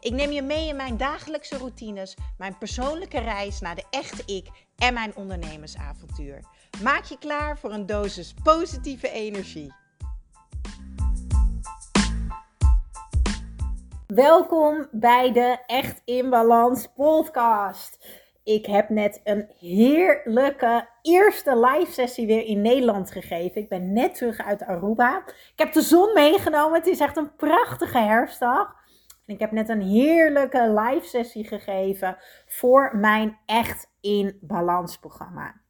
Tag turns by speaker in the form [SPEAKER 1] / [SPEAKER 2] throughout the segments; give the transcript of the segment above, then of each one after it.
[SPEAKER 1] Ik neem je mee in mijn dagelijkse routines, mijn persoonlijke reis naar de echte ik en mijn ondernemersavontuur. Maak je klaar voor een dosis positieve energie. Welkom bij de Echt in Balans podcast. Ik heb net een heerlijke eerste live sessie weer in Nederland gegeven. Ik ben net terug uit Aruba. Ik heb de zon meegenomen. Het is echt een prachtige herfstdag. Ik heb net een heerlijke live sessie gegeven voor mijn Echt in Balans programma.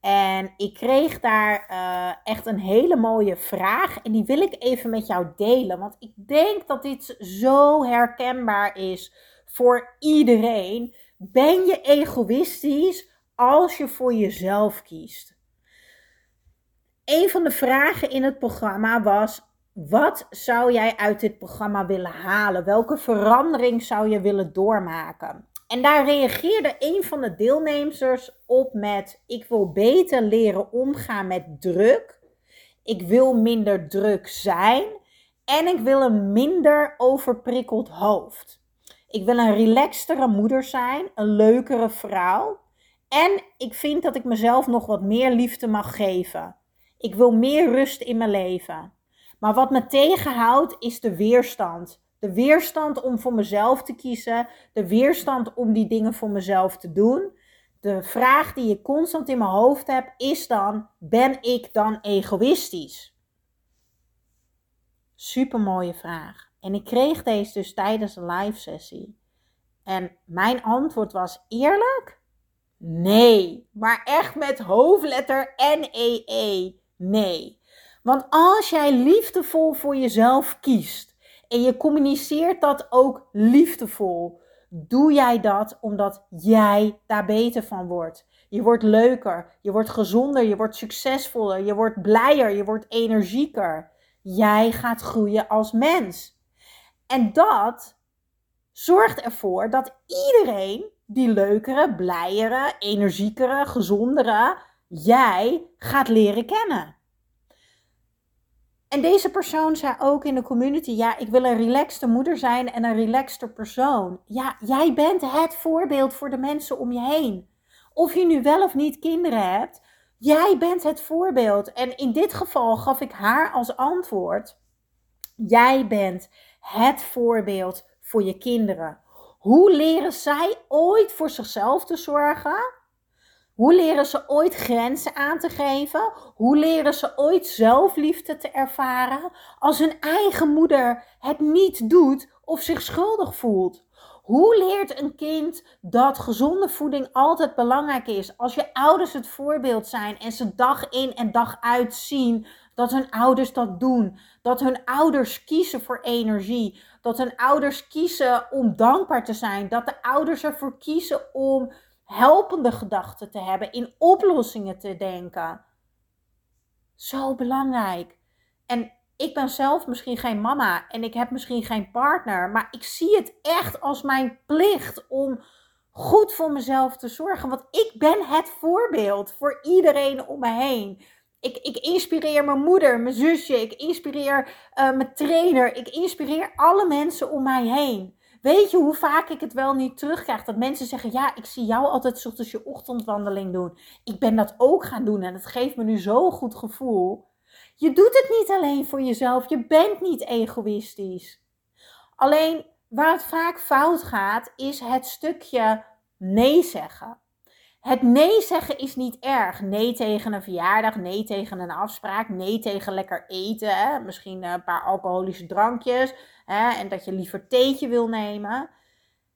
[SPEAKER 1] En ik kreeg daar uh, echt een hele mooie vraag. En die wil ik even met jou delen. Want ik denk dat dit zo herkenbaar is voor iedereen. Ben je egoïstisch als je voor jezelf kiest? Een van de vragen in het programma was: wat zou jij uit dit programma willen halen? Welke verandering zou je willen doormaken? En daar reageerde een van de deelnemers op met: Ik wil beter leren omgaan met druk. Ik wil minder druk zijn. En ik wil een minder overprikkeld hoofd. Ik wil een relaxtere moeder zijn, een leukere vrouw. En ik vind dat ik mezelf nog wat meer liefde mag geven. Ik wil meer rust in mijn leven. Maar wat me tegenhoudt is de weerstand. De weerstand om voor mezelf te kiezen. De weerstand om die dingen voor mezelf te doen. De vraag die je constant in mijn hoofd heb is dan: ben ik dan egoïstisch? Super mooie vraag. En ik kreeg deze dus tijdens een live sessie. En mijn antwoord was eerlijk? Nee. Maar echt met hoofdletter N-E-E. -E. Nee. Want als jij liefdevol voor jezelf kiest en je communiceert dat ook liefdevol, doe jij dat omdat jij daar beter van wordt. Je wordt leuker, je wordt gezonder, je wordt succesvoller, je wordt blijer, je wordt energieker. Jij gaat groeien als mens. En dat zorgt ervoor dat iedereen die leukere, blijere, energiekere, gezondere jij gaat leren kennen. En deze persoon zei ook in de community: Ja, ik wil een relaxte moeder zijn en een relaxter persoon. Ja, jij bent het voorbeeld voor de mensen om je heen. Of je nu wel of niet kinderen hebt, jij bent het voorbeeld. En in dit geval gaf ik haar als antwoord: Jij bent het voorbeeld voor je kinderen. Hoe leren zij ooit voor zichzelf te zorgen? Hoe leren ze ooit grenzen aan te geven? Hoe leren ze ooit zelfliefde te ervaren als hun eigen moeder het niet doet of zich schuldig voelt? Hoe leert een kind dat gezonde voeding altijd belangrijk is als je ouders het voorbeeld zijn en ze dag in en dag uit zien dat hun ouders dat doen? Dat hun ouders kiezen voor energie, dat hun ouders kiezen om dankbaar te zijn, dat de ouders ervoor kiezen om helpende gedachten te hebben, in oplossingen te denken. Zo belangrijk. En ik ben zelf misschien geen mama en ik heb misschien geen partner, maar ik zie het echt als mijn plicht om goed voor mezelf te zorgen. Want ik ben het voorbeeld voor iedereen om me heen. Ik, ik inspireer mijn moeder, mijn zusje, ik inspireer uh, mijn trainer, ik inspireer alle mensen om mij heen. Weet je hoe vaak ik het wel niet terugkrijg? Dat mensen zeggen: Ja, ik zie jou altijd ochtends je ochtendwandeling doen. Ik ben dat ook gaan doen en het geeft me nu zo'n goed gevoel. Je doet het niet alleen voor jezelf. Je bent niet egoïstisch. Alleen waar het vaak fout gaat, is het stukje nee zeggen. Het nee zeggen is niet erg. Nee tegen een verjaardag, nee tegen een afspraak, nee tegen lekker eten. Misschien een paar alcoholische drankjes en dat je liever theetje wil nemen.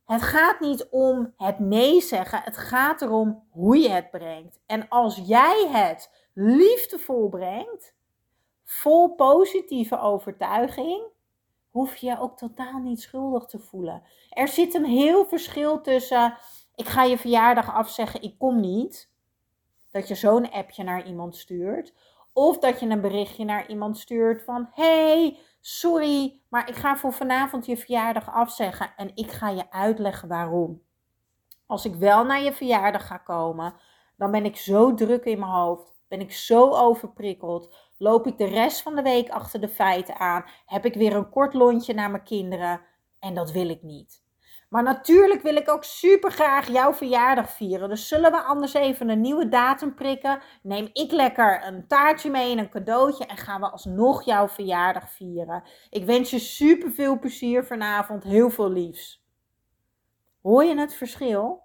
[SPEAKER 1] Het gaat niet om het nee zeggen, het gaat erom hoe je het brengt. En als jij het liefdevol brengt, vol positieve overtuiging, hoef je je ook totaal niet schuldig te voelen. Er zit een heel verschil tussen ik ga je verjaardag afzeggen, ik kom niet. dat je zo'n appje naar iemand stuurt. Of dat je een berichtje naar iemand stuurt van: hey, sorry, maar ik ga voor vanavond je verjaardag afzeggen en ik ga je uitleggen waarom. Als ik wel naar je verjaardag ga komen, dan ben ik zo druk in mijn hoofd, ben ik zo overprikkeld, loop ik de rest van de week achter de feiten aan, heb ik weer een kort lontje naar mijn kinderen en dat wil ik niet. Maar natuurlijk wil ik ook super graag jouw verjaardag vieren. Dus zullen we anders even een nieuwe datum prikken? Neem ik lekker een taartje mee en een cadeautje en gaan we alsnog jouw verjaardag vieren. Ik wens je super veel plezier vanavond. Heel veel liefs. Hoor je het verschil?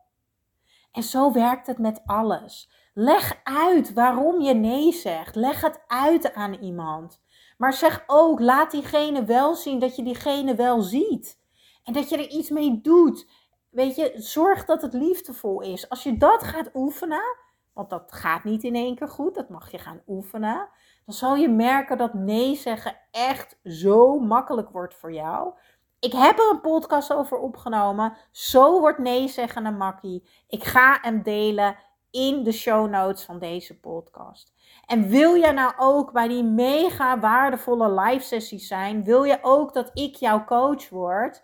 [SPEAKER 1] En zo werkt het met alles. Leg uit waarom je nee zegt. Leg het uit aan iemand. Maar zeg ook, laat diegene wel zien dat je diegene wel ziet. En dat je er iets mee doet. Weet je, zorg dat het liefdevol is. Als je dat gaat oefenen, want dat gaat niet in één keer goed, dat mag je gaan oefenen. Dan zal je merken dat nee zeggen echt zo makkelijk wordt voor jou. Ik heb er een podcast over opgenomen. Zo wordt nee zeggen een makkie. Ik ga hem delen in de show notes van deze podcast. En wil jij nou ook bij die mega waardevolle live sessies zijn? Wil je ook dat ik jouw coach word?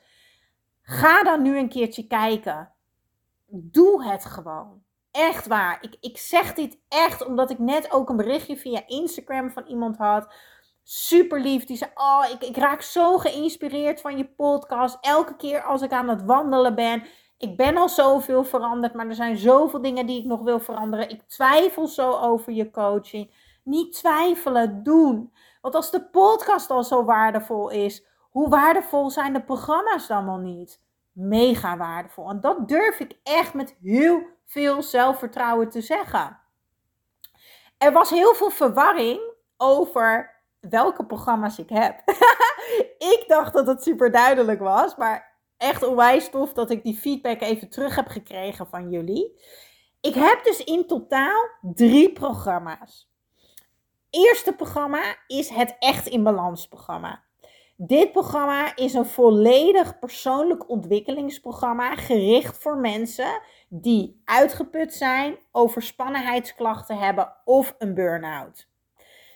[SPEAKER 1] Ga dan nu een keertje kijken. Doe het gewoon. Echt waar. Ik, ik zeg dit echt omdat ik net ook een berichtje via Instagram van iemand had. Super lief. Die zei: Oh, ik, ik raak zo geïnspireerd van je podcast. Elke keer als ik aan het wandelen ben. Ik ben al zoveel veranderd, maar er zijn zoveel dingen die ik nog wil veranderen. Ik twijfel zo over je coaching. Niet twijfelen, doen. Want als de podcast al zo waardevol is, hoe waardevol zijn de programma's dan wel niet? Mega waardevol. En dat durf ik echt met heel veel zelfvertrouwen te zeggen. Er was heel veel verwarring over welke programma's ik heb. ik dacht dat het super duidelijk was, maar echt onwijs tof dat ik die feedback even terug heb gekregen van jullie. Ik heb dus in totaal drie programma's. Eerste programma is het Echt in Balans programma. Dit programma is een volledig persoonlijk ontwikkelingsprogramma gericht voor mensen die uitgeput zijn, overspannenheidsklachten hebben of een burn-out.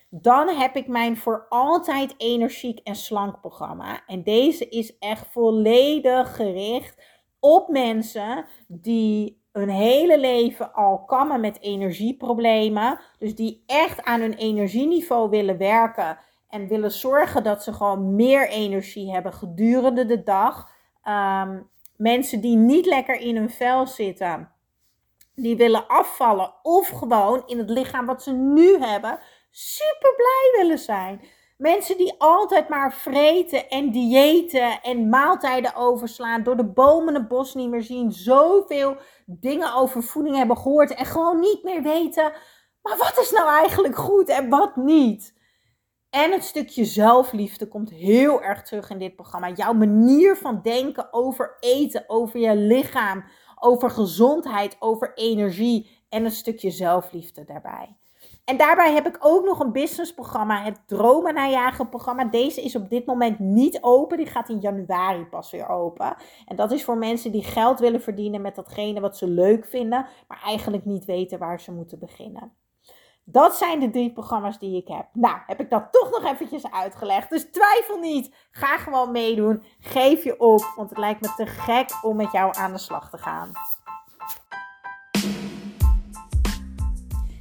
[SPEAKER 1] Dan heb ik mijn voor altijd energiek en slank programma. En deze is echt volledig gericht op mensen die hun hele leven al kammen met energieproblemen. Dus die echt aan hun energieniveau willen werken en willen zorgen dat ze gewoon meer energie hebben gedurende de dag. Ehm, mensen die niet lekker in hun vel zitten, die willen afvallen of gewoon in het lichaam wat ze nu hebben super blij willen zijn. Mensen die altijd maar vreten en diëten en maaltijden overslaan, door de bomen het bos niet meer zien, zoveel dingen over voeding hebben gehoord en gewoon niet meer weten, maar wat is nou eigenlijk goed en wat niet? En het stukje zelfliefde komt heel erg terug in dit programma. Jouw manier van denken over eten, over je lichaam, over gezondheid, over energie en een stukje zelfliefde daarbij. En daarbij heb ik ook nog een businessprogramma, het Dromen najagen programma. Deze is op dit moment niet open. Die gaat in januari pas weer open. En dat is voor mensen die geld willen verdienen met datgene wat ze leuk vinden, maar eigenlijk niet weten waar ze moeten beginnen. Dat zijn de drie programma's die ik heb. Nou, heb ik dat toch nog eventjes uitgelegd. Dus twijfel niet. Ga gewoon meedoen. Geef je op, want het lijkt me te gek om met jou aan de slag te gaan.